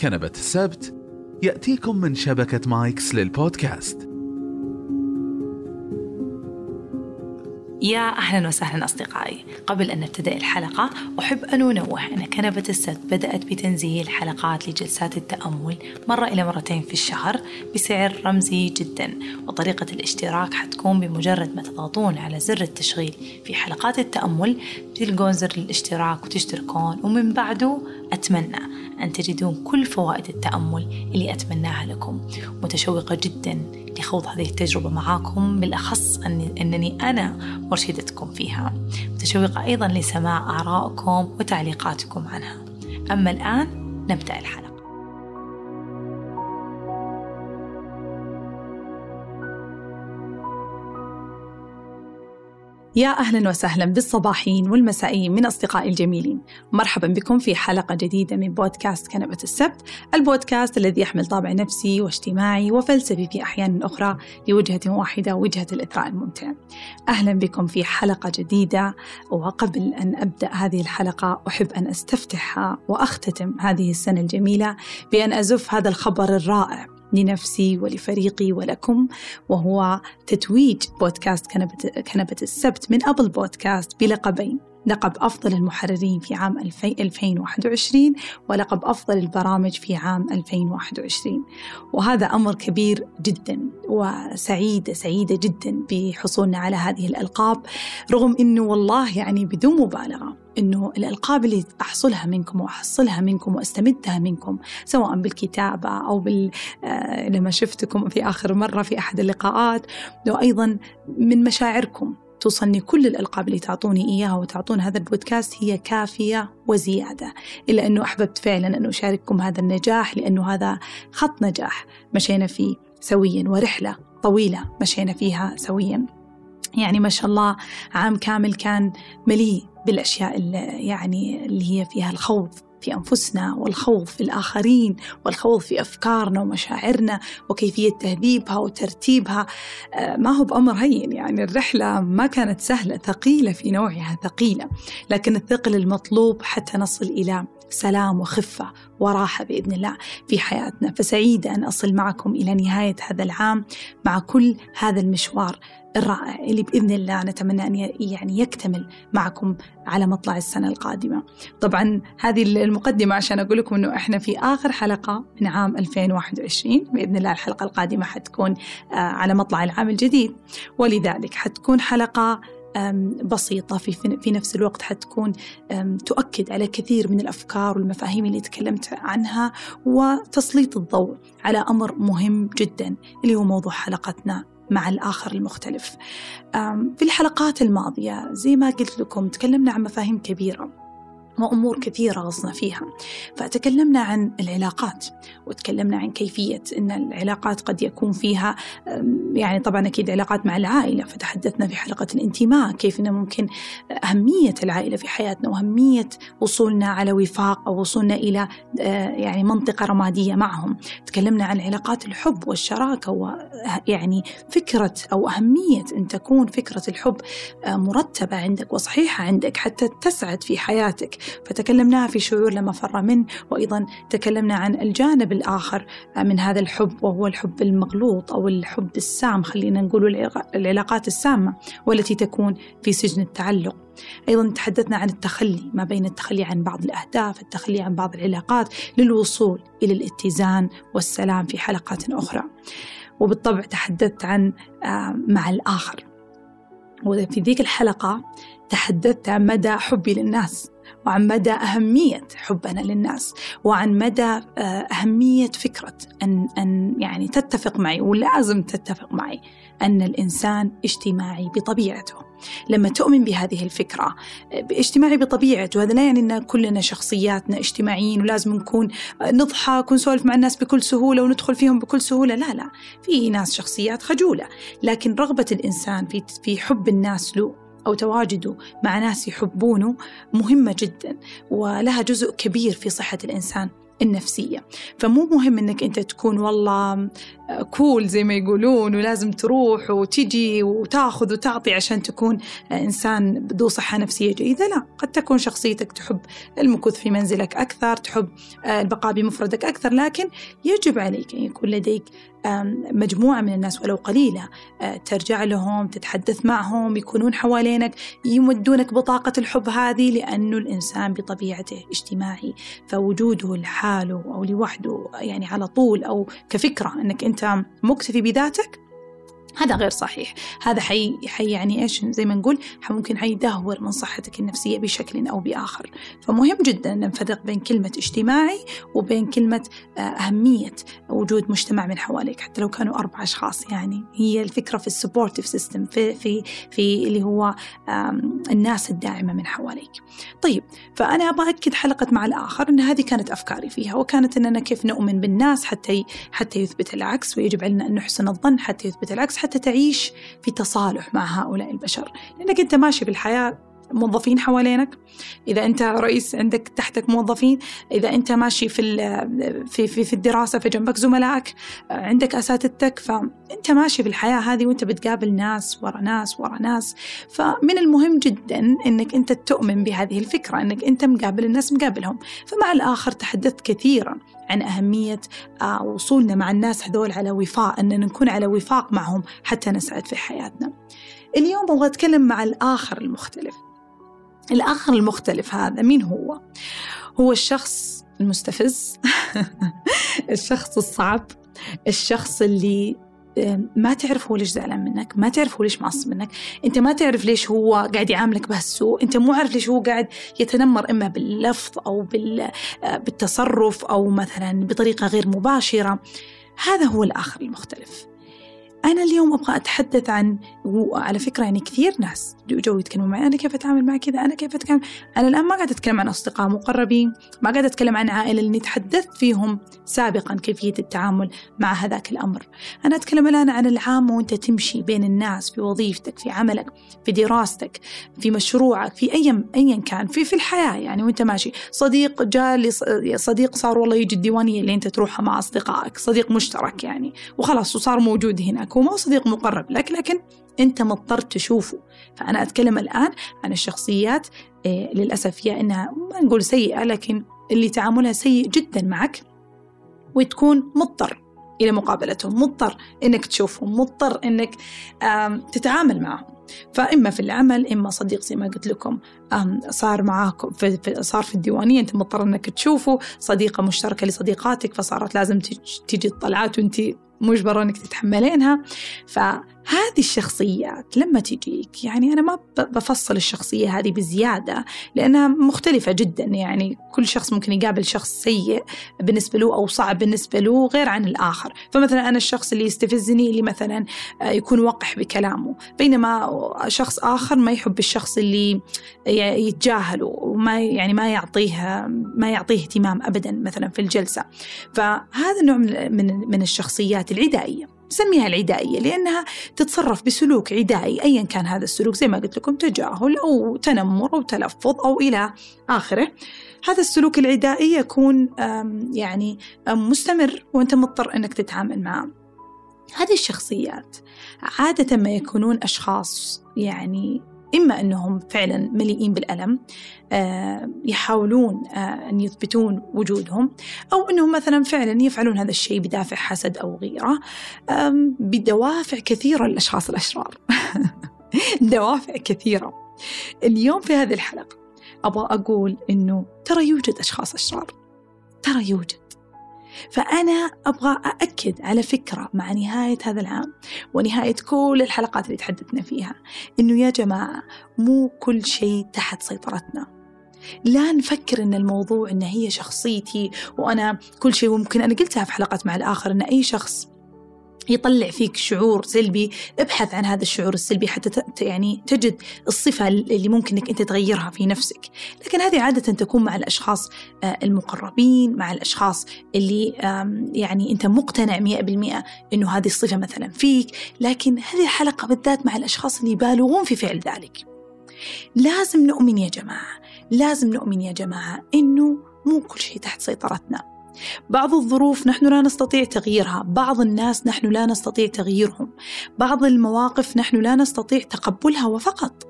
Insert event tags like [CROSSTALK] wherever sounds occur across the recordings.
كنبة السبت يأتيكم من شبكة مايكس للبودكاست. يا أهلا وسهلا أصدقائي. قبل أن نبتدأ الحلقة أحب أن أنوه أن كنبة السد بدأت بتنزيل حلقات لجلسات التأمل مرة إلى مرتين في الشهر بسعر رمزي جدا وطريقة الاشتراك حتكون بمجرد ما تضغطون على زر التشغيل في حلقات التأمل. بتلقون زر الاشتراك وتشتركون ومن بعده أتمنى أن تجدون كل فوائد التأمل اللي أتمناها لكم. متشوقة جدا لخوض هذه التجربة معاكم بالأخص أن أنني أنا مرشدتكم فيها. متشوقة أيضا لسماع آرائكم وتعليقاتكم عنها. أما الآن نبدأ الحلقة. يا أهلا وسهلا بالصباحين والمسائيين من أصدقائي الجميلين. مرحبا بكم في حلقة جديدة من بودكاست كنبة السبت. البودكاست الذي يحمل طابع نفسي واجتماعي وفلسفي في أحيان أخرى لوجهة واحدة وجهة الإثراء الممتع. أهلا بكم في حلقة جديدة وقبل أن أبدأ هذه الحلقة أحب أن أستفتحها وأختتم هذه السنة الجميلة بأن أزف هذا الخبر الرائع. لنفسي ولفريقي ولكم وهو تتويج بودكاست كنبة, كنبة السبت من أبل بودكاست بلقبين. لقب أفضل المحررين في عام 2021 ولقب أفضل البرامج في عام 2021 وهذا أمر كبير جدا وسعيدة سعيدة جدا بحصولنا على هذه الألقاب رغم أنه والله يعني بدون مبالغة. إنه الألقاب اللي أحصلها منكم وأحصلها منكم وأستمدها منكم سواء بالكتابة أو بال آه لما شفتكم في آخر مرة في أحد اللقاءات. وأيضا من مشاعركم توصلني كل الألقاب اللي تعطوني إياها وتعطون هذا البودكاست هي كافية وزيادة إلا أنه أحببت فعلا أن أشارككم هذا النجاح لأنه هذا خط نجاح مشينا فيه سويا ورحلة طويلة مشينا فيها سويا. يعني ما شاء الله عام كامل كان مليء بالأشياء اللي يعني اللي هي فيها الخوض في أنفسنا والخوض في الآخرين والخوض في أفكارنا ومشاعرنا وكيفية تهذيبها وترتيبها. ما هو بأمر هين يعني الرحلة ما كانت سهلة ثقيلة في نوعها ثقيلة. لكن الثقل المطلوب حتى نصل إلى سلام وخفة وراحة بإذن الله في حياتنا. فسعيدة أن أصل معكم إلى نهاية هذا العام مع كل هذا المشوار الرائع اللي بإذن الله نتمنى أن يعني يكتمل معكم على مطلع السنة القادمة. طبعا هذه المقدمة عشان أقول لكم أنه إحنا في آخر حلقة من عام 2021 بإذن الله الحلقة القادمة حتكون على مطلع العام الجديد. ولذلك حتكون حلقة بسيطة في, في نفس الوقت حتكون تؤكد على كثير من الأفكار والمفاهيم اللي تكلمت عنها وتسليط الضوء على أمر مهم جدا اللي هو موضوع حلقتنا مع الآخر المختلف. في الحلقات الماضية زي ما قلت لكم تكلمنا عن مفاهيم كبيرة وأمور كثيرة غصنا فيها. فتكلمنا عن العلاقات وتكلمنا عن كيفية أن العلاقات قد يكون فيها يعني طبعا أكيد علاقات مع العائلة. فتحدثنا في حلقة الانتماء كيف أنه ممكن أهمية العائلة في حياتنا وأهمية وصولنا على وفاق أو وصولنا إلى يعني منطقة رمادية معهم. تكلمنا عن علاقات الحب والشراكة ويعني فكرة أو أهمية أن تكون فكرة الحب مرتبة عندك وصحيحة عندك حتى تسعد في حياتك. فتكلمناها في شعور لما فر منه وأيضا تكلمنا عن الجانب الآخر من هذا الحب وهو الحب المغلوط أو الحب السام خلينا نقول العلاقات السامة والتي تكون في سجن التعلق. أيضا تحدثنا عن التخلي ما بين التخلي عن بعض الأهداف التخلي عن بعض العلاقات للوصول إلى الاتزان والسلام في حلقات أخرى. وبالطبع تحدثت عن مع الآخر. وفي ذيك الحلقة تحدثت عن مدى حبي للناس. وعن مدى أهمية حبنا للناس وعن مدى أهمية فكرة أن أن يعني تتفق معي ولازم تتفق معي أن الإنسان اجتماعي بطبيعته. لما تؤمن بهذه الفكرة اجتماعي بطبيعته هذا لا يعني أن كلنا شخصياتنا اجتماعيين ولازم نكون نضحك ونسولف مع الناس بكل سهولة وندخل فيهم بكل سهولة. لا لا في ناس شخصيات خجولة لكن رغبة الإنسان في في حب الناس له أو تواجده مع ناس يحبونه مهمة جدا ولها جزء كبير في صحة الإنسان النفسية. فمو مهم أنك أنت تكون والله كول زي ما يقولون ولازم تروح وتجي وتاخذ وتعطي عشان تكون إنسان ذو صحة نفسية جيدة. لا قد تكون شخصيتك تحب المكوث في منزلك أكثر تحب البقاء بمفردك أكثر لكن يجب عليك أن يكون لديك مجموعة من الناس ولو قليلة ترجع لهم تتحدث معهم يكونون حوالينك يمدونك بطاقة الحب هذه لأنه الإنسان بطبيعته اجتماعي. فوجوده لحاله أو لوحده يعني على طول أو كفكرة أنك أنت مكتفي بذاتك هذا غير صحيح. هذا حي, حي يعني إيش؟ زي ما نقول ممكن حيدهور من صحتك النفسية بشكل أو بآخر. فمهم جدا نفرق بين كلمة اجتماعي وبين كلمة آه، أهمية وجود مجتمع من حواليك. حتى لو كانوا أربع أشخاص يعني. هي الفكرة في ال supportive system في, في, في اللي هو الناس الداعمة من حواليك. طيب فأنا أبغى أكد حلقة مع الآخر أن هذه كانت أفكاري فيها وكانت أننا كيف نؤمن بالناس حتى حتى يثبت العكس ويجب علينا أن نحسن الظن حتى يثبت العكس. حتى تعيش في تصالح مع هؤلاء البشر لأنك أنت ماشي بالحياة موظفين حوالينك. إذا أنت رئيس عندك تحتك موظفين إذا أنت ماشي في في في, في الدراسة فجنبك زملائك عندك أساتذتك فأنت ماشي في الحياة هذه وأنت بتقابل ناس ورا ناس ورا ناس. فمن المهم جدا أنك أنت تؤمن بهذه الفكرة أنك أنت مقابل الناس مقابلهم. فمع الآخر تحدثت كثيرا عن أهمية آه، وصولنا مع الناس هذول على وفاق أن نكون على وفاق معهم حتى نسعد في حياتنا. اليوم أبغى أتكلم مع الآخر المختلف. الآخر المختلف هذا مين هو؟ هو الشخص المستفز [LAUGHS] الشخص الصعب الشخص اللي ما تعرف هو ليش زعلان منك ما تعرف هو ليش معصب منك أنت ما تعرف ليش هو قاعد يعاملك بهالسوء أنت مو عارف ليش هو قاعد يتنمر إما باللفظ أو بالتصرف أو مثلا بطريقة غير مباشرة هذا هو الآخر المختلف أنا اليوم أبغى أتحدث عن وعلى فكرة يعني كثير ناس جو يتكلموا معي أنا كيف أتعامل مع كذا؟ أنا كيف أتكلم؟ أنا الآن ما قاعدة أتكلم عن أصدقاء مقربين ما قاعدة أتكلم عن عائلة اللي تحدثت فيهم سابقا كيفية التعامل مع هذاك الأمر. أنا أتكلم الآن عن العام وأنت تمشي بين الناس في وظيفتك في عملك في دراستك في مشروعك في أي أيا كان في في الحياة يعني وأنت ماشي. صديق جاء صديق صار والله يجي الديوانية اللي أنت تروحها مع أصدقائك صديق مشترك يعني وخلاص وصار موجود هناك. هو ما هو صديق مقرب لك لكن أنت مضطر تشوفه. فأنا أتكلم الآن عن الشخصيات إيه للأسف يا إنها ما نقول سيئة لكن اللي تعاملها سيء جدا معك وتكون مضطر إلى مقابلتهم مضطر إنك تشوفهم مضطر إنك تتعامل معهم. فإما في العمل إما صديق زي ما قلت لكم صار معاكم في صار في الديوانية أنت مضطر إنك تشوفه. صديقة مشتركة لصديقاتك فصارت لازم تجي الطلعات وأنت مجبرة إنك تتحملينها. فهذه الشخصيات لما تجيك يعني أنا ما بفصل الشخصية هذه بزيادة لأنها مختلفة جدا يعني كل شخص ممكن يقابل شخص سيء بالنسبة له أو صعب بالنسبة له غير عن الآخر. فمثلا أنا الشخص اللي يستفزني اللي مثلا يكون وقح بكلامه. بينما شخص آخر ما يحب الشخص اللي يتجاهله وما يعني ما يعطيه ما يعطيه اهتمام أبدا مثلا في الجلسة. فهذا النوع من من الشخصيات العدائية. نسميها العدائية لأنها تتصرف بسلوك عدائي أيا كان هذا السلوك زي ما قلت لكم تجاهل أو تنمر أو تلفظ أو إلى آخره. هذا السلوك العدائي يكون يعني مستمر وأنت مضطر أنك تتعامل معه. هذه الشخصيات عادة ما يكونون أشخاص يعني إما أنهم فعلا مليئين بالألم آه، يحاولون آه، أن يثبتون وجودهم أو أنهم مثلا فعلا يفعلون هذا الشيء بدافع حسد أو غيرة بدوافع كثيرة للأشخاص الأشرار. [LAUGHS] دوافع كثيرة. اليوم في هذه الحلقة أبغى أقول أنه ترى يوجد أشخاص أشرار. ترى يوجد. فأنا أبغى أأكد على فكرة مع نهاية هذا العام ونهاية كل الحلقات اللي تحدثنا فيها إنه يا جماعة مو كل شيء تحت سيطرتنا. لا نفكر إن الموضوع إن هي شخصيتي وأنا كل شيء ممكن. أنا قلتها في حلقات مع الآخر إن أي شخص يطلع فيك شعور سلبي ابحث عن هذا الشعور السلبي حتى يعني تجد الصفة اللي ممكن إنك أنت تغيرها في نفسك. لكن هذه عادة تكون مع الأشخاص آه، المقربين مع الأشخاص اللي يعني أنت مقتنع 100% إنه هذه الصفة مثلا فيك. لكن هذه الحلقة بالذات مع الأشخاص اللي يبالغون في فعل ذلك. لازم نؤمن يا جماعة لازم نؤمن يا جماعة إنه مو كل شيء تحت سيطرتنا. بعض الظروف نحن لا نستطيع تغييرها بعض الناس نحن لا نستطيع تغييرهم بعض المواقف نحن لا نستطيع تقبلها وفقط.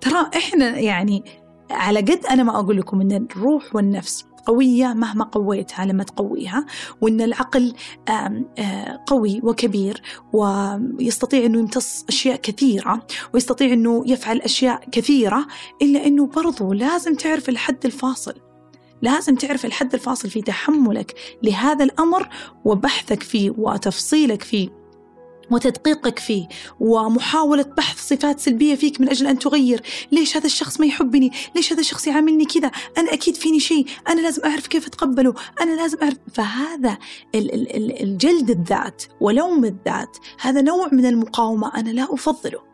ترى إحنا يعني على قد أنا ما أقول لكم أن الروح والنفس قوية مهما قويتها لما تقويها وأن العقل قوي وكبير ويستطيع أنه يمتص أشياء كثيرة ويستطيع أنه يفعل أشياء كثيرة إلا أنه برضو لازم تعرف الحد الفاصل. لازم تعرف الحد الفاصل في تحملك لهذا الأمر وبحثك فيه وتفصيلك فيه وتدقيقك فيه ومحاولة بحث صفات سلبية فيك من أجل أن تغير. ليش هذا الشخص ما يحبني؟ ليش هذا الشخص يعاملني كذا؟ أنا أكيد فيني شيء. أنا لازم أعرف كيف أتقبله. أنا لازم أعرف. فهذا الجلد الذات ولوم الذات هذا نوع من المقاومة أنا لا أفضله.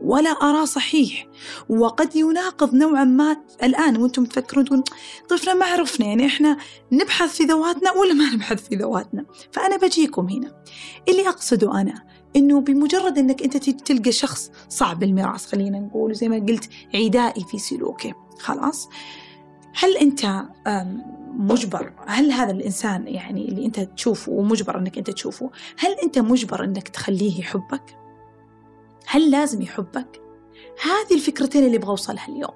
ولا أراه صحيح. وقد يناقض نوعا ما الآن وأنتم تفكرون تقول طيب ما عرفنا يعني إحنا نبحث في ذواتنا ولا ما نبحث في ذواتنا؟ فأنا بجيكم هنا. اللي أقصده أنا إنه بمجرد إنك أنت تلقى شخص صعب المراس خلينا نقول زي ما قلت عدائي في سلوكه. خلاص؟ هل أنت مجبر؟ هل هذا الإنسان يعني اللي أنت تشوفه ومجبر إنك أنت تشوفه هل أنت مجبر إنك تخليه يحبك؟ هل لازم يحبك؟ هذه الفكرتين اللي أبغى اوصلها اليوم.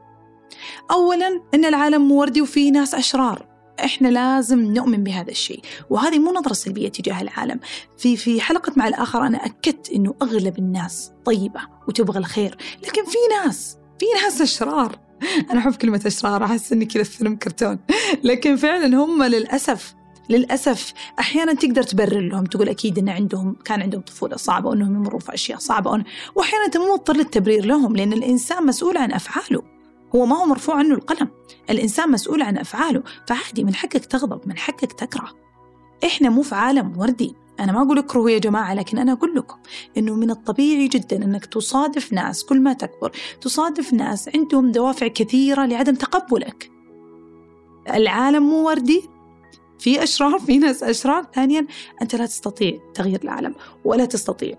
اولا إن العالم مو وردي وفي ناس أشرار، إحنا لازم نؤمن بهذا الشيء، وهذه مو نظرة سلبية تجاه العالم. في في حلقة مع الآخر أنا أكدت إنه أغلب الناس طيبة وتبغى الخير، لكن في ناس في ناس أشرار. [LAUGHS] أنا أحب كلمة أشرار أحس إني كذا فيلم كرتون، لكن فعلا هم للأسف للأسف أحيانا تقدر تبرر لهم تقول أكيد أن عندهم كان عندهم طفولة صعبة وأنهم يمروا في أشياء صعبة وأحيانا أنت مو مضطر للتبرير لهم لأن الإنسان مسؤول عن أفعاله. هو ما هو مرفوع عنه القلم. الإنسان مسؤول عن أفعاله. فعادي من حقك تغضب من حقك تكره. إحنا مو في عالم وردي. أنا ما أقول اكرهوا يا جماعة لكن أنا أقول لكم إنه من الطبيعي جدا إنك تصادف ناس كل ما تكبر. تصادف ناس عندهم دوافع كثيرة لعدم تقبلك. العالم مو وردي. في أشرار في ناس أشرار. ثانيا أنت لا تستطيع تغيير العالم ولا تستطيع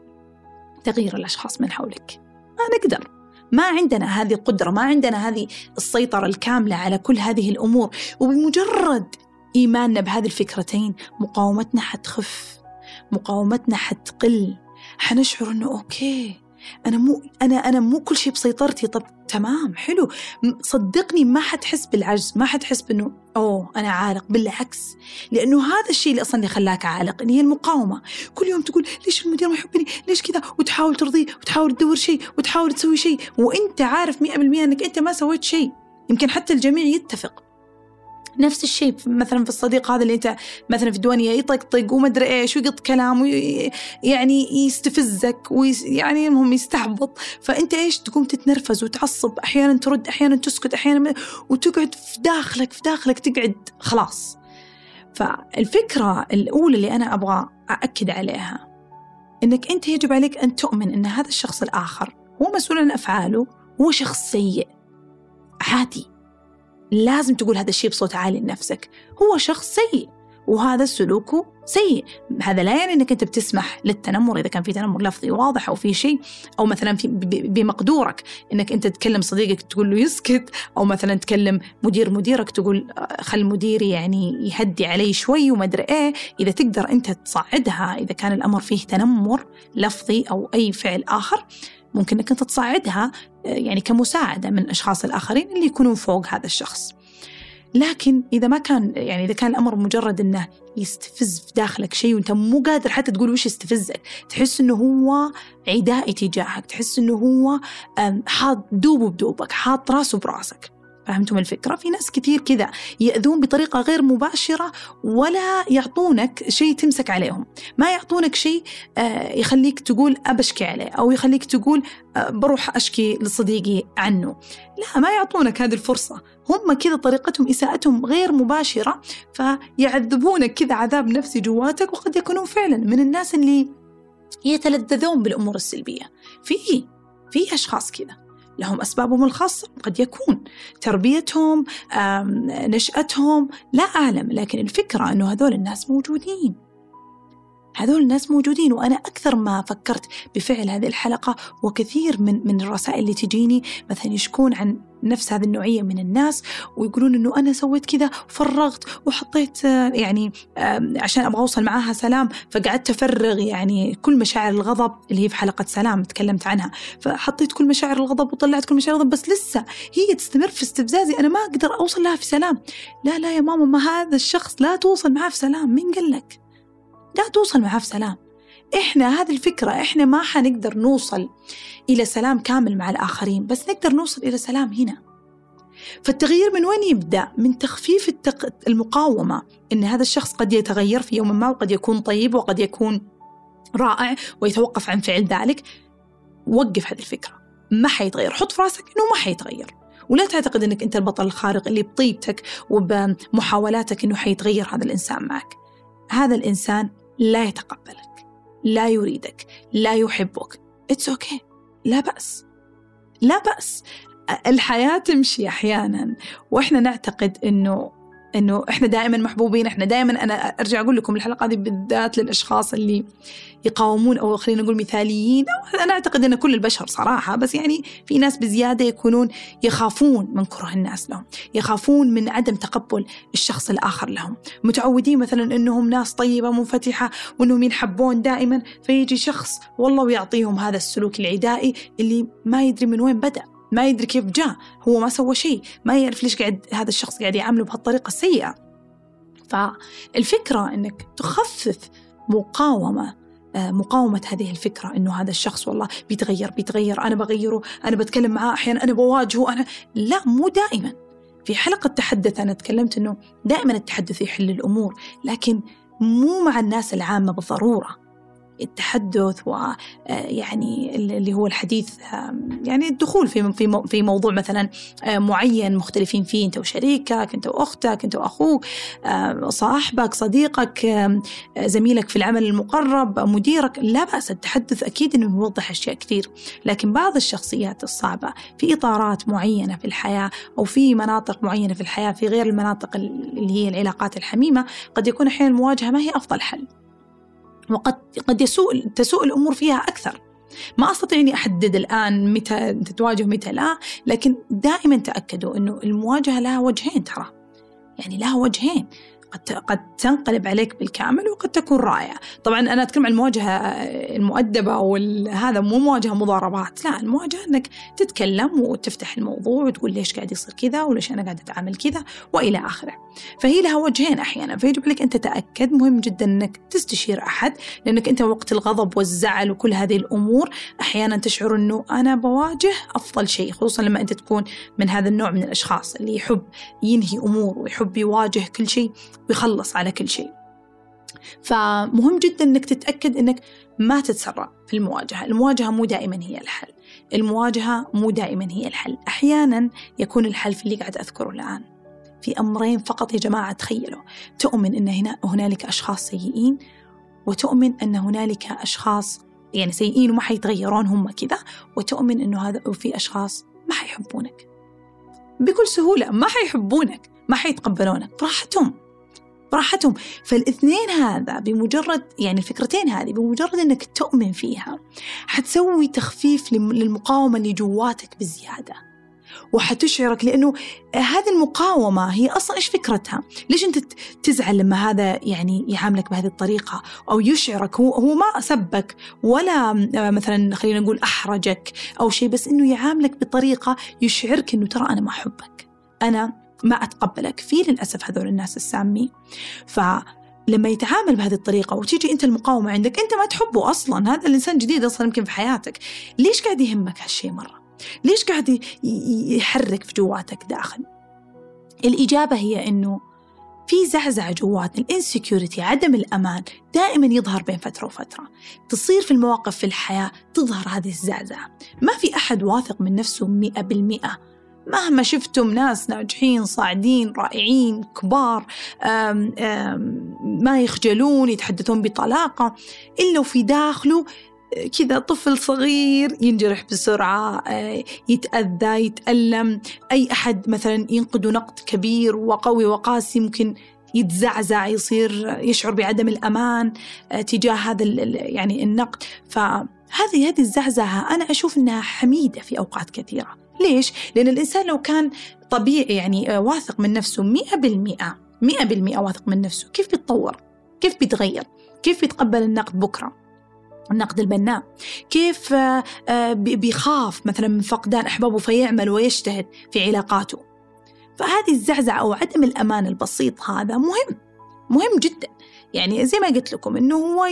تغيير الأشخاص من حولك. ما نقدر. ما عندنا هذه القدرة ما عندنا هذه السيطرة الكاملة على كل هذه الأمور. وبمجرد إيماننا بهذه الفكرتين مقاومتنا حتخف مقاومتنا حتقل. حنشعر أنه أوكي. أنا مو أنا أنا مو كل شيء بسيطرتي. طب تمام حلو. صدقني ما حتحس بالعجز ما حتحس بأنه أوه أنا عالق. بالعكس لأنه هذا الشيء اللي أصلا اللي خلاك عالق اللي هي المقاومة. كل يوم تقول ليش المدير ما يحبني؟ ليش كذا؟ وتحاول ترضيه وتحاول تدور شيء وتحاول تسوي شيء. وأنت عارف 100% أنك أنت ما سويت شيء. يمكن حتى الجميع يتفق. نفس الشيء مثلا في الصديق هذا اللي أنت مثلا في الديوانية يطقطق وما ادري إيش ويقط كلام ويعني يستفزك ويعني المهم يستحبط. فأنت إيش تقوم تتنرفز وتعصب أحيانا ترد أحيانا تسكت أحيانا وتقعد في داخلك في داخلك تقعد خلاص. فالفكرة الأولى اللي أنا أبغى أأكد عليها إنك أنت يجب عليك أن تؤمن إن هذا الشخص الآخر هو مسؤول عن أفعاله هو شخص سيء عادي. لازم تقول هذا الشيء بصوت عالي لنفسك. هو شخص سيء وهذا سلوكه سيء. هذا لا يعني إنك أنت بتسمح للتنمر إذا كان في تنمر لفظي واضح أو في شيء أو مثلا في بمقدورك إنك أنت تكلم صديقك تقول له يسكت أو مثلا تكلم مدير مديرك تقول آه، خل مديري يعني يهدي علي شوي وما أدري إيه. إذا تقدر أنت تصعدها إذا كان الأمر فيه تنمر لفظي أو أي فعل آخر ممكن إنك أنت تصعدها يعني كمساعدة من الأشخاص الآخرين اللي يكونون فوق هذا الشخص. لكن إذا ما كان يعني إذا كان الأمر مجرد أنه يستفز في داخلك شيء وأنت مو قادر حتى تقول وش يستفزك تحس أنه هو عدائي تجاهك تحس أنه هو حاط دوبه بدوبك حاط راسه براسك. فهمتم الفكرة؟ في ناس كثير كذا يأذون بطريقة غير مباشرة ولا يعطونك شيء تمسك عليهم. ما يعطونك شيء آه، يخليك تقول أبشكي عليه أو يخليك تقول آه، بروح أشكي لصديقي عنه. لا ما يعطونك هذه الفرصة. هم كذا طريقتهم إساءتهم غير مباشرة فيعذبونك كذا عذاب نفسي جواتك وقد يكونون فعلا من الناس اللي يتلذذون بالأمور السلبية. في في أشخاص كذا. لهم أسبابهم الخاصة قد يكون تربيتهم نشأتهم لا أعلم لكن الفكرة أنه هذول الناس موجودين. هذول الناس موجودين وأنا أكثر ما فكرت بفعل هذه الحلقة وكثير من من الرسائل اللي تجيني مثلا يشكون عن نفس هذه النوعية من الناس ويقولون إنه أنا سويت كذا وفرغت وحطيت آه، يعني عشان أبغى أوصل معاها سلام فقعدت أفرغ يعني كل مشاعر الغضب اللي هي في حلقة سلام تكلمت عنها. فحطيت كل مشاعر الغضب وطلعت كل مشاعر الغضب بس لسه هي تستمر في استفزازي أنا ما أقدر أوصل لها في سلام. لا لا يا ماما ما هذا الشخص لا توصل معاه في سلام. مين قال لك؟ لا توصل معاه في سلام. إحنا هذه الفكرة إحنا ما حنقدر نوصل إلى سلام كامل مع الآخرين بس نقدر نوصل إلى سلام هنا. فالتغيير من وين يبدأ؟ من تخفيف التق... المقاومة إن هذا الشخص قد يتغير في يوم ما وقد يكون طيب وقد يكون رائع ويتوقف عن فعل ذلك. وقف هذه الفكرة. ما حيتغير. حط في راسك إنه ما حيتغير. ولا تعتقد أنك أنت البطل الخارق اللي بطيبتك وبمحاولاتك أنه حيتغير هذا الإنسان معك. هذا الإنسان لا يتقبلك لا يريدك لا يحبك. It's okay, okay. لا بأس. لا بأس. الحياة تمشي أحيانا. وإحنا نعتقد أنه إنه إحنا دائما محبوبين إحنا دائما أنا أرجع أقول لكم الحلقة هذه بالذات للأشخاص اللي يقاومون أو خلينا نقول مثاليين. أو أنا أعتقد إن كل البشر صراحة بس يعني في ناس بزيادة يكونون يخافون من كره الناس لهم يخافون من عدم تقبل الشخص الآخر لهم. متعودين مثلا إنهم ناس طيبة منفتحة وإنهم ينحبون دائما فيجي شخص والله ويعطيهم هذا السلوك العدائي اللي ما يدري من وين بدأ. ما يدري كيف جاء. هو ما سوى شيء. ما يعرف ليش قاعد هذا الشخص قاعد يعامله بهالطريقة السيئة. فالفكرة أنك تخفف مقاومة آه، مقاومة هذه الفكرة إنه هذا الشخص والله بيتغير بيتغير. أنا بغيره أنا بتكلم معاه أحيانا أنا بواجهه أنا لا مو دائما. في حلقة تحدث أنا تكلمت إنه دائما التحدث يحل الأمور لكن مو مع الناس العامة بالضرورة. التحدث ويعني آه، اللي هو الحديث يعني الدخول في في في موضوع مثلا آه، معين مختلفين فيه أنت وشريكك أنت وأختك أنت وأخوك آه، صاحبك صديقك زميلك في العمل المقرب مديرك لا بأس التحدث أكيد إنه يوضح أشياء كثير. لكن بعض الشخصيات الصعبة في إطارات معينة في الحياة أو في مناطق معينة في الحياة في غير المناطق اللي هي العلاقات الحميمة قد يكون أحيانا المواجهة ما هي أفضل حل. وقد قد يسوء تسوء الأمور فيها أكثر. ما أستطيع إني أحدد الآن متى تتواجه متى لا لكن دائما تأكدوا إنه المواجهة لها وجهين ترى. يعني لها وجهين. قد قد تنقلب عليك بالكامل وقد تكون رائعة. طبعا أنا أتكلم عن المواجهة المؤدبة وهذا مو مواجهة مضاربات لا المواجهة أنك تتكلم وتفتح الموضوع وتقول ليش قاعد يصير كذا وليش أنا قاعد أتعامل كذا وإلى آخره. فهي لها وجهين أحيانا فيجب عليك أنت تتأكد مهم جدا أنك تستشير أحد لأنك أنت وقت الغضب والزعل وكل هذه الأمور أحيانا تشعر أنه أنا بواجه أفضل شيء خصوصا لما أنت تكون من هذا النوع من الأشخاص اللي يحب ينهي أمور ويحب يواجه كل شيء ويخلص على كل شيء فمهم جدا إنك تتأكد إنك ما تتسرع في المواجهة، المواجهة مو دائما هي الحل، المواجهة مو دائما هي الحل، أحيانا يكون الحل في اللي قاعد أذكره الآن. في أمرين فقط يا جماعة تخيلوا، تؤمن إن هنا هنالك أشخاص سيئين وتؤمن إن هنالك أشخاص يعني سيئين وما حيتغيرون هم كذا، وتؤمن إنه هذا وفي أشخاص ما حيحبونك. بكل سهولة ما حيحبونك، ما حيتقبلونك، براحتهم. براحتهم فالاثنين هذا بمجرد يعني الفكرتين هذه بمجرد إنك تؤمن فيها حتسوي تخفيف للمقاومة اللي جواتك بزيادة وحتشعرك لأنه هذه المقاومة هي أصلا إيش فكرتها؟ ليش أنت تزعل لما هذا يعني يعاملك بهذه الطريقة أو يشعرك هو هو ما سبك ولا مثلا خلينا نقول أحرجك أو شيء بس إنه يعاملك بطريقة يشعرك إنه ترى أنا ما أحبك. أنا ما أتقبلك. في للأسف هذول الناس السامين فلما يتعامل بهذه الطريقة وتيجي أنت المقاومة عندك أنت ما تحبه أصلا. هذا الإنسان جديد أصلا يمكن في حياتك. ليش قاعد يهمك هالشيء مرة؟ ليش قاعد يحرك في جواتك داخل؟ الإجابة هي أنه في زعزعة جواتنا الانسكيورتي عدم الأمان دائما يظهر بين فترة وفترة. تصير في المواقف في الحياة تظهر هذه الزعزعة. ما في أحد واثق من نفسه مئة بالمئة. مهما شفتم ناس ناجحين صاعدين رائعين كبار آم آم ما يخجلون يتحدثون بطلاقة إلا وفي داخله كذا طفل صغير ينجرح بسرعة آه، يتأذى يتألم أي أحد مثلا ينقد نقد كبير وقوي وقاسي ممكن يتزعزع يصير يشعر بعدم الأمان آه، تجاه هذا يعني النقد. فهذه هذه الزعزعة أنا أشوف أنها حميدة في أوقات كثيرة. ليش؟ لأن الإنسان لو كان طبيعي يعني آه، واثق من نفسه مئة بالمئة مئة بالمئة واثق من نفسه كيف بيتطور؟ كيف بيتغير؟ كيف بيتقبل النقد بكرة؟ النقد البناء كيف آه، بيخاف مثلا من فقدان أحبابه فيعمل ويجتهد في علاقاته فهذه الزعزعة أو عدم الأمان البسيط هذا مهم مهم جدا يعني زي ما قلت لكم إنه هو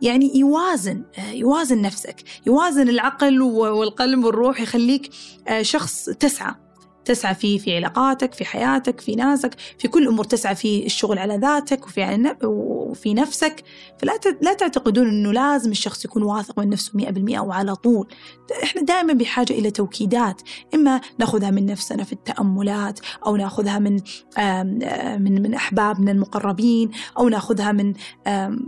يعني يوازن آه، يوازن نفسك يوازن العقل والقلب والروح يخليك آه، شخص تسعى. تسعى فيه في علاقاتك في حياتك في ناسك في كل أمور تسعى في الشغل على ذاتك وفي, وفي نفسك. فلا لا تعتقدون أنه لازم الشخص يكون واثق من نفسه 100% وعلى طول. إحنا دائما بحاجة إلى توكيدات. إما نأخذها من نفسنا في التأملات أو نأخذها من من من أحبابنا المقربين أو نأخذها من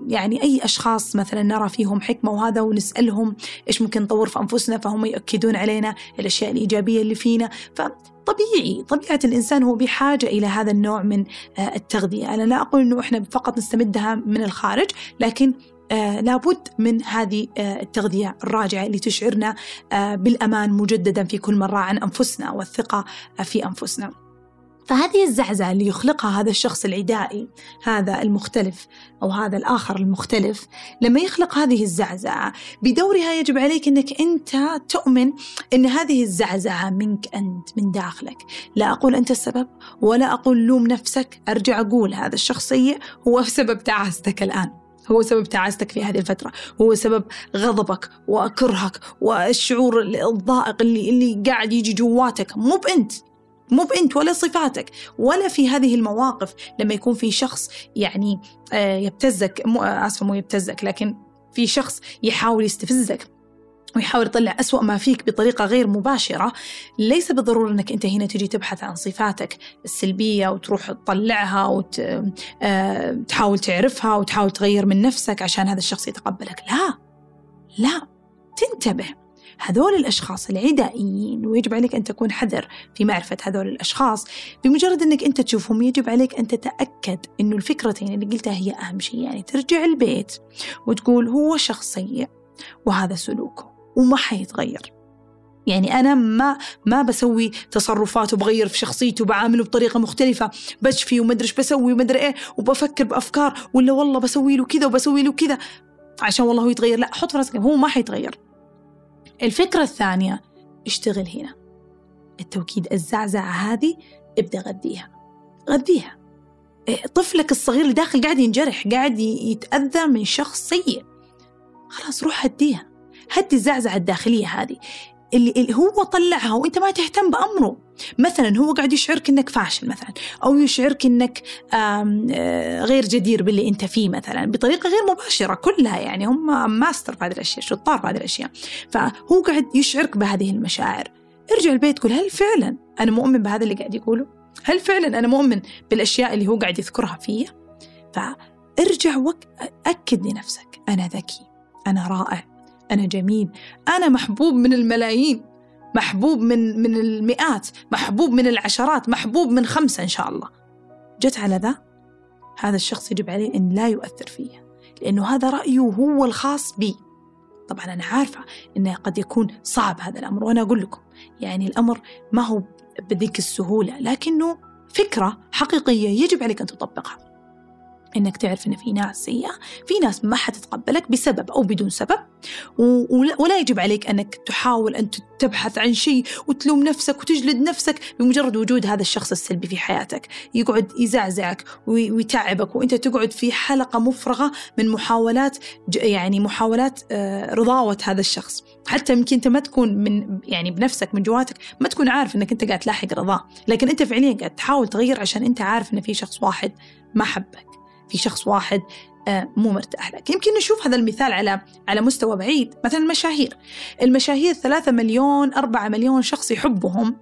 يعني أي أشخاص مثلا نرى فيهم حكمة وهذا ونسألهم إيش ممكن نطور في أنفسنا فهم يؤكدون علينا الأشياء الإيجابية اللي فينا. ف طبيعي طبيعة الإنسان هو بحاجة إلى هذا النوع من آه، التغذية أنا لا أقول أنه إحنا فقط نستمدها من الخارج لكن آه لابد من هذه آه التغذية الراجعة اللي تشعرنا آه بالأمان مجددا في كل مرة عن أنفسنا والثقة في أنفسنا. فهذه الزعزعة اللي يخلقها هذا الشخص العدائي هذا المختلف أو هذا الآخر المختلف لما يخلق هذه الزعزعة بدورها يجب عليك أنك أنت تؤمن أن هذه الزعزعة منك أنت من داخلك. لا أقول أنت السبب ولا أقول لوم نفسك أرجع أقول هذا الشخص سيء هو سبب تعاستك الآن. هو سبب تعاستك في هذه الفترة هو سبب غضبك وكرهك والشعور الضائق اللي, اللي قاعد يجي جواتك مو بأنت. مو بأنت ولا صفاتك ولا في هذه المواقف لما يكون في شخص يعني آه، يبتزك مو آسفة مو يبتزك لكن في شخص يحاول يستفزك ويحاول يطلع أسوأ ما فيك بطريقة غير مباشرة ليس بالضرورة أنك أنت هنا تجي تبحث عن صفاتك السلبية وتروح تطلعها وتحاول آه، تعرفها وتحاول تغير من نفسك عشان هذا الشخص يتقبلك. لا لا تنتبه. هذول الأشخاص العدائيين ويجب عليك أن تكون حذر في معرفة هذول الأشخاص بمجرد أنك أنت تشوفهم يجب عليك أن تتأكد أنه الفكرتين اللي قلتها هي أهم شيء يعني ترجع البيت وتقول هو شخص سيء وهذا سلوكه وما حيتغير. يعني أنا ما ما بسوي تصرفات وبغير في شخصيته وبعامله بطريقة مختلفة بشفي ومدري إيش بسوي ومدري إيه وبفكر بأفكار ولا والله بسوي له كذا وبسوي له كذا عشان والله هو يتغير لا حط في راسك هو ما حيتغير. الفكرة الثانية اشتغل هنا. التوكيد الزعزعة هذه ابدأ غذيها غذيها إيه، طفلك الصغير اللي داخل قاعد ينجرح قاعد يتأذى من شخص سيء خلاص روح هديها. هدي الزعزعة الداخلية هذه. اللي, اللي هو طلعها وإنت ما تهتم بأمره. مثلا هو قاعد يشعرك إنك فاشل مثلا أو يشعرك إنك آه، غير جدير باللي إنت فيه مثلا بطريقة غير مباشرة كلها يعني. هم ماستر في هذه الأشياء شطار في هذه الأشياء. فهو قاعد يشعرك بهذه المشاعر. ارجع البيت تقول هل فعلا أنا مؤمن بهذا اللي قاعد يقوله؟ هل فعلا أنا مؤمن بالأشياء اللي هو قاعد يذكرها فيا؟ فارجع وأكد لنفسك أنا ذكي أنا رائع. أنا جميل. أنا محبوب من الملايين محبوب من من المئات محبوب من العشرات محبوب من خمسة إن شاء الله. جت على ذا؟ هذا الشخص يجب عليه أن لا يؤثر فيه لأنه هذا رأيه هو الخاص بي. طبعا أنا عارفة أنه قد يكون صعب هذا الأمر وأنا أقول لكم يعني الأمر ما هو بذيك السهولة لكنه فكرة حقيقية يجب عليك أن تطبقها. إنك تعرف إن في ناس سيئة في ناس ما حتتقبلك بسبب أو بدون سبب. ولا يجب عليك إنك تحاول أن تبحث عن شيء وتلوم نفسك وتجلد نفسك بمجرد وجود هذا الشخص السلبي في حياتك. يقعد يزعزعك ويتعبك وأنت تقعد في حلقة مفرغة من محاولات يعني محاولات آه، رضاوة هذا الشخص. حتى يمكن أنت ما تكون من يعني بنفسك من جواتك ما تكون عارف إنك أنت قاعد تلاحق رضاه لكن أنت فعليا قاعد تحاول تغير عشان أنت عارف إن في شخص واحد ما حبك. في شخص واحد آه، مو مرتاح لك. يمكن نشوف هذا المثال على على مستوى بعيد. مثلا المشاهير. المشاهير ثلاثة مليون أربعة مليون شخص يحبهم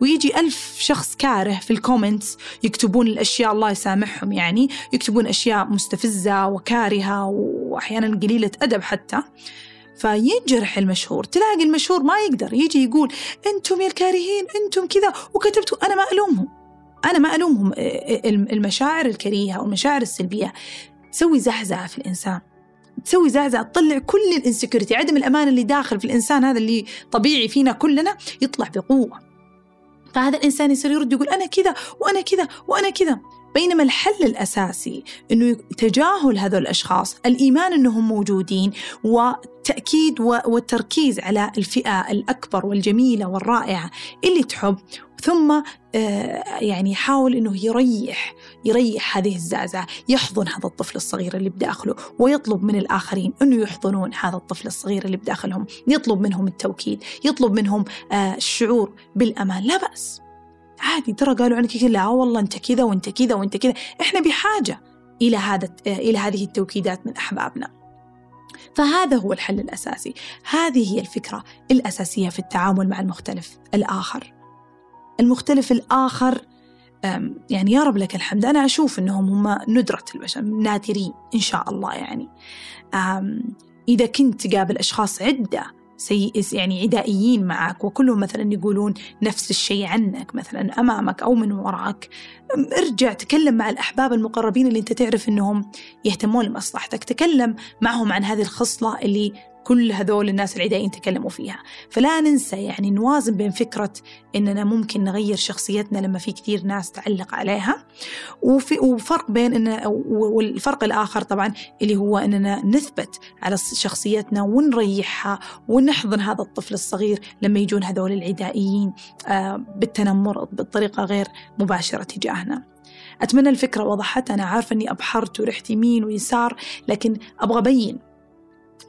ويجي ألف شخص كاره في ال comments يكتبون الأشياء الله يسامحهم يعني يكتبون أشياء مستفزة وكارهة وأحيانا قليلة أدب حتى. فينجرح المشهور. تلاقي المشهور ما يقدر يجي يقول أنتم يا الكارهين أنتم كذا. وكتبتوا أنا ما ألومهم. أنا ما ألومهم المشاعر الكريهة والمشاعر السلبية. تسوي زعزعة في الإنسان. تسوي زعزعة تطلع كل ال insecurity عدم الأمان اللي داخل في الإنسان هذا اللي طبيعي فينا كلنا يطلع بقوة. فهذا الإنسان يصير يرد يقول أنا كذا وأنا كذا وأنا كذا. بينما الحل الأساسي أنه تجاهل هذول الأشخاص الإيمان أنهم موجودين والتأكيد والتركيز على الفئة الأكبر والجميلة والرائعة اللي تحب ثم آه، يعني يحاول إنه يريح يريح هذه الزعزعة، يحضن هذا الطفل الصغير اللي بداخله ويطلب من الآخرين انه يحضنون هذا الطفل الصغير اللي بداخلهم، يطلب منهم التوكيد، يطلب منهم آه، الشعور بالأمان، لا بأس. عادي ترى قالوا عنك كذا لا والله أنت كذا وأنت كذا وأنت كذا، إحنا بحاجة إلى هذا آه، إلى هذه التوكيدات من أحبابنا. فهذا هو الحل الأساسي، هذه هي الفكرة الأساسية في التعامل مع المختلف الآخر. المختلف الآخر يعني يا رب لك الحمد. أنا أشوف أنهم هم ندرة البشر نادرين إن شاء الله يعني. إذا كنت تقابل أشخاص عدة سيء يعني عدائيين معك وكلهم مثلا يقولون نفس الشيء عنك مثلا أمامك أو من وراك ارجع تكلم مع الأحباب المقربين اللي أنت تعرف إنهم يهتمون لمصلحتك. تكلم معهم عن هذه الخصلة اللي كل هذول الناس العدائيين تكلموا فيها. فلا ننسى يعني نوازن بين فكرة إننا ممكن نغير شخصيتنا لما في كثير ناس تعلق عليها وفي وفرق بين إن والفرق الآخر طبعا اللي هو إننا نثبت على شخصيتنا ونريحها ونحضن هذا الطفل الصغير لما يجون هذول العدائيين آه، بالتنمر بطريقة غير مباشرة تجاهنا. أتمنى الفكرة وضحت. أنا عارفة أني أبحرت ورحت يمين ويسار لكن أبغى أبين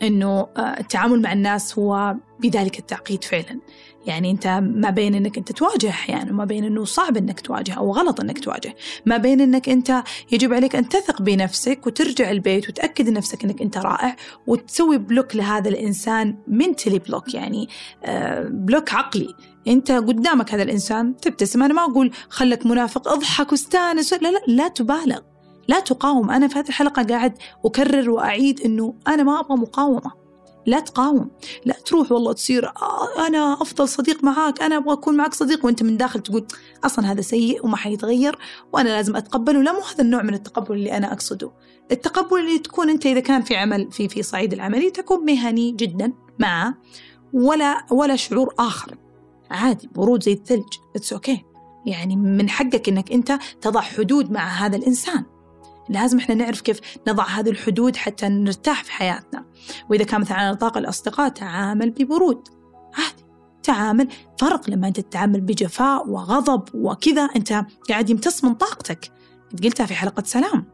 إنه آه، التعامل مع الناس هو بذلك التعقيد فعلا. يعني أنت ما بين إنك أنت تواجه أحيانا ما بين إنه صعب إنك تواجه أو غلط إنك تواجه ما بين إنك أنت يجب عليك أن تثق بنفسك وترجع البيت وتأكد نفسك إنك أنت رائع وتسوي block لهذا الإنسان mentally block يعني آه، block عقلي. أنت قدامك هذا الإنسان تبتسم أنا ما أقول خلك منافق اضحك واستأنس لا لا لا تبالغ. لا تقاوم. أنا في هذه الحلقة قاعد أكرر وأعيد أنه أنا ما أبغى مقاومة. لا تقاوم. لا تروح والله تصير آه، أنا أفضل صديق معاك أنا أبغى أكون معك صديق وأنت من داخل تقول أصلا هذا سيء وما حيتغير وأنا لازم أتقبله. لا مو هذا النوع من التقبل اللي أنا أقصده. التقبل اللي تكون أنت إذا كان في عمل في في صعيد العملي تكون مهني جدا معه ولا ولا شعور آخر. عادي برود زي الثلج. It's okay, okay. يعني من حقك إنك أنت تضع حدود مع هذا الإنسان. لازم إحنا نعرف كيف نضع هذه الحدود حتى نرتاح في حياتنا. وإذا كان مثلا على نطاق الأصدقاء تعامل ببرود. عادي. تعامل فرق لما أنت تتعامل بجفاء وغضب وكذا أنت قاعد يمتص من طاقتك. قلتها في حلقة سلام.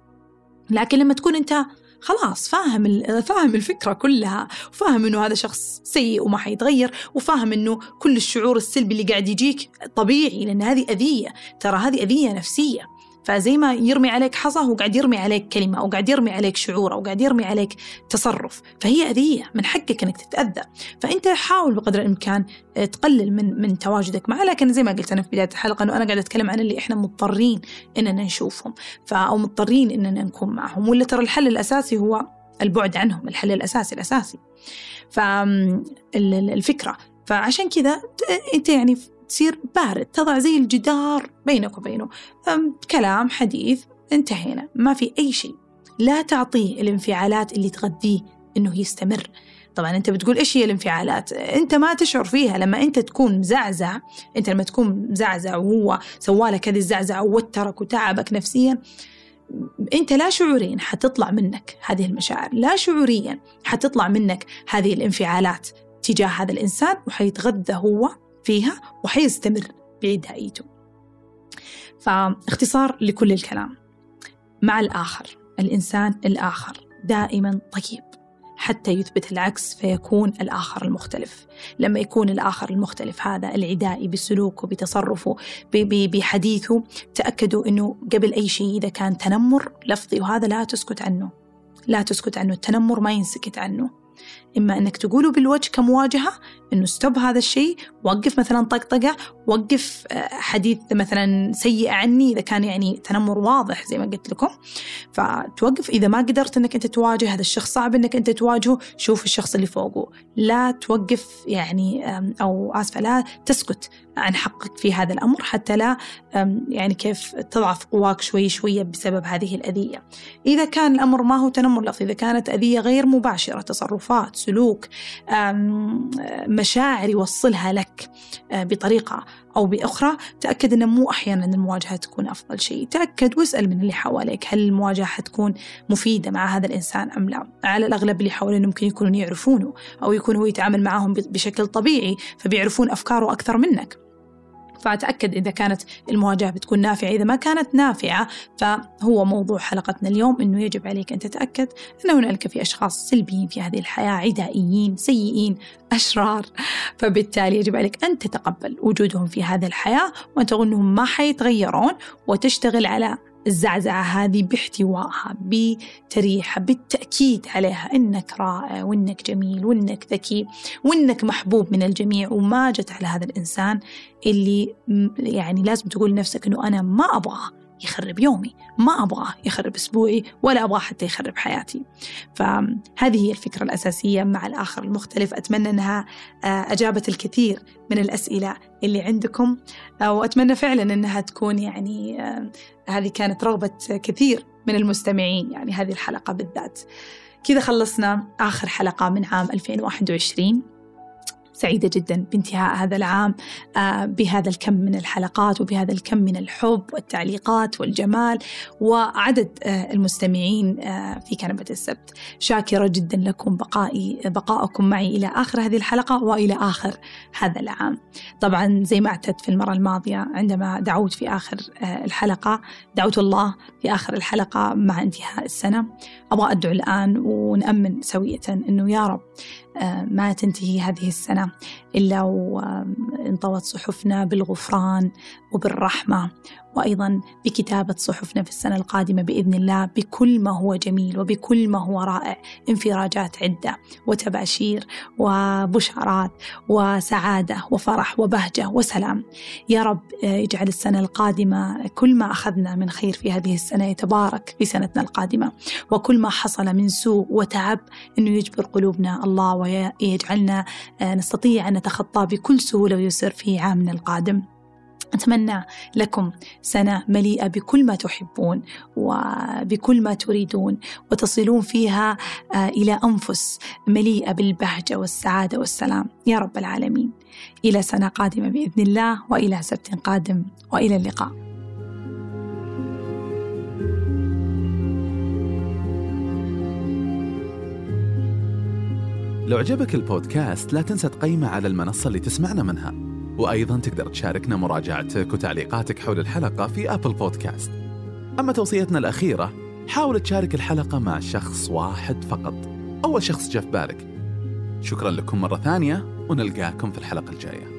لكن لما تكون أنت خلاص فاهم فاهم الفكرة كلها وفاهم إنه هذا شخص سيء وما حيتغير وفاهم إنه كل الشعور السلبي اللي قاعد يجيك طبيعي لأن هذه أذية. ترى هذه أذية نفسية. فزي ما يرمي عليك حصى هو قاعد يرمي عليك كلمة أو قاعد يرمي عليك شعور أو قاعد يرمي عليك تصرف. فهي أذية من حقك أنك تتأذى. فأنت حاول بقدر الإمكان آه، تقلل من من تواجدك معه. لكن زي ما قلت أنا في بداية الحلقة أنه أنا قاعد أتكلم عن اللي إحنا مضطرين إننا نشوفهم. أو مضطرين إننا نكون معهم. ولا ترى الحل الأساسي هو البعد عنهم الحل الأساسي الأساسي. فالفكرة فعشان كذا أنت يعني تصير بارد تضع زي الجدار بينك وبينه. كلام حديث انتهينا. ما في أي شيء. لا تعطيه الانفعالات اللي تغذيه إنه يستمر. طبعا أنت بتقول إيش هي الانفعالات؟ أنت ما تشعر فيها. لما أنت تكون مزعزع أنت لما تكون مزعزع وهو سوالك هذه الزعزعة ووترك وتعبك نفسيا أنت لا شعوريا حتطلع منك هذه المشاعر. لا شعوريا حتطلع منك هذه الانفعالات تجاه هذا الإنسان وحيتغذى هو فيها وحيستمر بعدائيته فاختصار لكل الكلام. مع الآخر الإنسان الآخر دائما طيب حتى يثبت العكس فيكون الآخر المختلف. لما يكون الآخر المختلف هذا العدائي بسلوكه بتصرفه بحديثه تأكدوا أنه قبل أي شيء إذا كان تنمر لفظي وهذا لا تسكت عنه. لا تسكت عنه التنمر ما ينسكت عنه. إما أنك تقوله بالوجه كمواجهة أنه ستوب هذا الشيء وقف مثلا طقطقة وقف آه، حديث مثلا سيء عني إذا كان يعني تنمر واضح زي ما قلت لكم. فتوقف إذا ما قدرت أنك أنت تواجه هذا الشخص صعب أنك أنت تواجهه شوف الشخص اللي فوقه. لا توقف يعني أو آسفة لا تسكت. عن حقك في هذا الأمر حتى لا يعني كيف تضعف قواك شوي شوية بسبب هذه الأذية. إذا كان الأمر ما هو تنمر لفظي إذا كانت أذية غير مباشرة تصرفات سلوك مشاعر يوصلها لك آه، بطريقة أو بأخرى تأكد أن مو أحيانا المواجهة تكون أفضل شيء. تأكد واسأل من اللي حواليك هل المواجهة حتكون مفيدة مع هذا الإنسان أم لا؟ على الأغلب اللي حواليه ممكن يكونون يعرفونه أو يكون هو يتعامل معهم بشكل طبيعي فبيعرفون أفكاره أكثر منك. فأتأكد إذا كانت المواجهة بتكون نافعة. إذا ما كانت نافعة فهو موضوع حلقتنا اليوم أنه يجب عليك أن تتأكد أن هنالك في أشخاص سلبيين في هذه الحياة عدائيين سيئين أشرار. فبالتالي يجب عليك أن تتقبل وجودهم في هذه الحياة وأن تقول أنهم ما حيتغيرون وتشتغل على الزعزعة هذه باحتوائها بتريحها بالتأكيد عليها. إنك رائع وإنك جميل وإنك ذكي وإنك محبوب من الجميع. وما جت على هذا الإنسان اللي يعني لازم تقول لنفسك إنه أنا ما أبغاه. يخرب يومي. ما أبغاه يخرب أسبوعي ولا أبغاه حتى يخرب حياتي. فهذه هي الفكرة الأساسية مع الآخر المختلف. أتمنى أنها آه، أجابت الكثير من الأسئلة اللي عندكم آه، وأتمنى فعلا أنها تكون يعني آه، هذه كانت رغبة كثير من المستمعين يعني هذه الحلقة بالذات. كذا خلصنا آخر حلقة من عام 2021 سعيدة جدا بانتهاء هذا العام آه، بهذا الكم من الحلقات وبهذا الكم من الحب والتعليقات والجمال وعدد آه، المستمعين آه، في كنبة السبت. شاكرة جدا لكم بقائي بقائكم معي إلى آخر هذه الحلقة وإلى آخر هذا العام. طبعا زي ما اعتدت في المرة الماضية عندما دعوت في آخر الحلقة دعوت الله في آخر الحلقة مع انتهاء السنة أبغى أدعو الآن ونأمن سوية أنه يا رب ما تنتهي هذه السنة إلا وانطوت صحفنا بالغفران وبالرحمة. وأيضا بكتابة صحفنا في السنة القادمة بإذن الله بكل ما هو جميل وبكل ما هو رائع انفراجات عدة وتباشير وبشارات وسعادة وفرح وبهجة وسلام. يا رب يجعل السنة القادمة كل ما أخذنا من خير في هذه السنة يتبارك في سنتنا القادمة. وكل ما حصل من سوء وتعب أنه يجبر قلوبنا الله ويجعلنا نستطيع أن نتخطى بكل سهولة ويسر في عامنا القادم. أتمنى لكم سنة مليئة بكل ما تحبون وبكل ما تريدون وتصلون فيها آه، إلى أنفس مليئة بالبهجة والسعادة والسلام. يا رب العالمين. إلى سنة قادمة بإذن الله وإلى سبت قادم وإلى اللقاء. لو عجبك البودكاست لا تنسى تقيمه على المنصة اللي تسمعنا منها. وأيضا تقدر تشاركنا مراجعتك وتعليقاتك حول الحلقة في أبل بودكاست أما توصيتنا الأخيرة حاول تشارك الحلقة مع شخص واحد فقط أول شخص جاء في بالك. شكرا لكم مرة ثانية ونلقاكم في الحلقة الجاية.